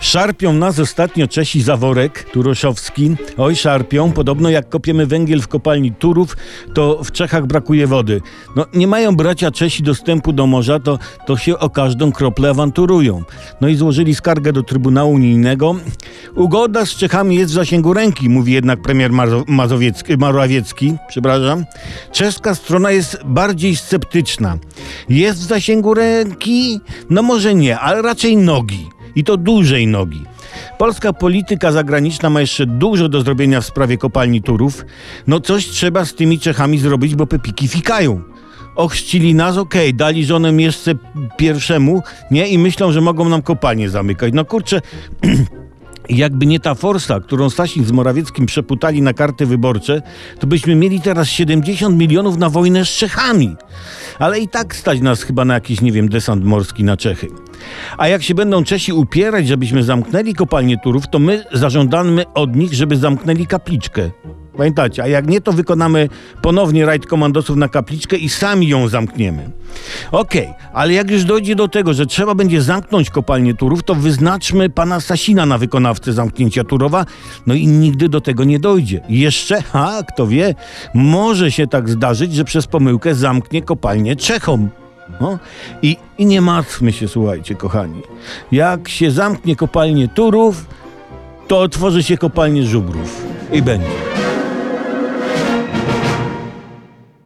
Szarpią nas ostatnio Czesi za worek, Turoszowski. Oj, szarpią. Podobno jak kopiemy węgiel w kopalni Turów, to w Czechach brakuje wody. No, nie mają bracia Czesi dostępu do morza, to, to się o każdą kroplę awanturują. No i złożyli skargę do Trybunału Unijnego. Ugoda z Czechami jest w zasięgu ręki, mówi jednak premier Mazo- Mazowiecki. Przepraszam. Czeska strona jest bardziej sceptyczna. Jest w zasięgu ręki? No może nie, ale raczej nogi. I to dużej nogi. Polska polityka zagraniczna ma jeszcze dużo do zrobienia w sprawie kopalni Turów. No coś trzeba z tymi Czechami zrobić, bo pepiki fikają. Ochrzcili nas, okej, dali żonę jeszcze pierwszemu, nie? I myślą, że mogą nam kopalnię zamykać. No kurczę, jakby nie ta forsa, którą Sasin z Morawieckim przeputali na karty wyborcze, to byśmy mieli teraz 70 milionów na wojnę z Czechami. Ale i tak stać nas chyba na jakiś, nie wiem, desant morski na Czechy. A jak się będą Czesi upierać, żebyśmy zamknęli kopalnię Turów, to my zażądamy od nich, żeby zamknęli kapliczkę. Pamiętacie, a jak nie, to wykonamy ponownie rajd komandosów na kapliczkę i sami ją zamkniemy. Okej, ale jak już dojdzie do tego, że trzeba będzie zamknąć kopalnię Turów, to wyznaczmy pana Sasina na wykonawcę zamknięcia Turowa, no i nigdy do tego nie dojdzie. Jeszcze, a kto wie, może się tak zdarzyć, że przez pomyłkę zamknie kopalnię Czechom. No, i, I nie martwmy się, słuchajcie, kochani. Jak się zamknie kopalnię Turów, to otworzy się kopalnię Żubrów. I będzie.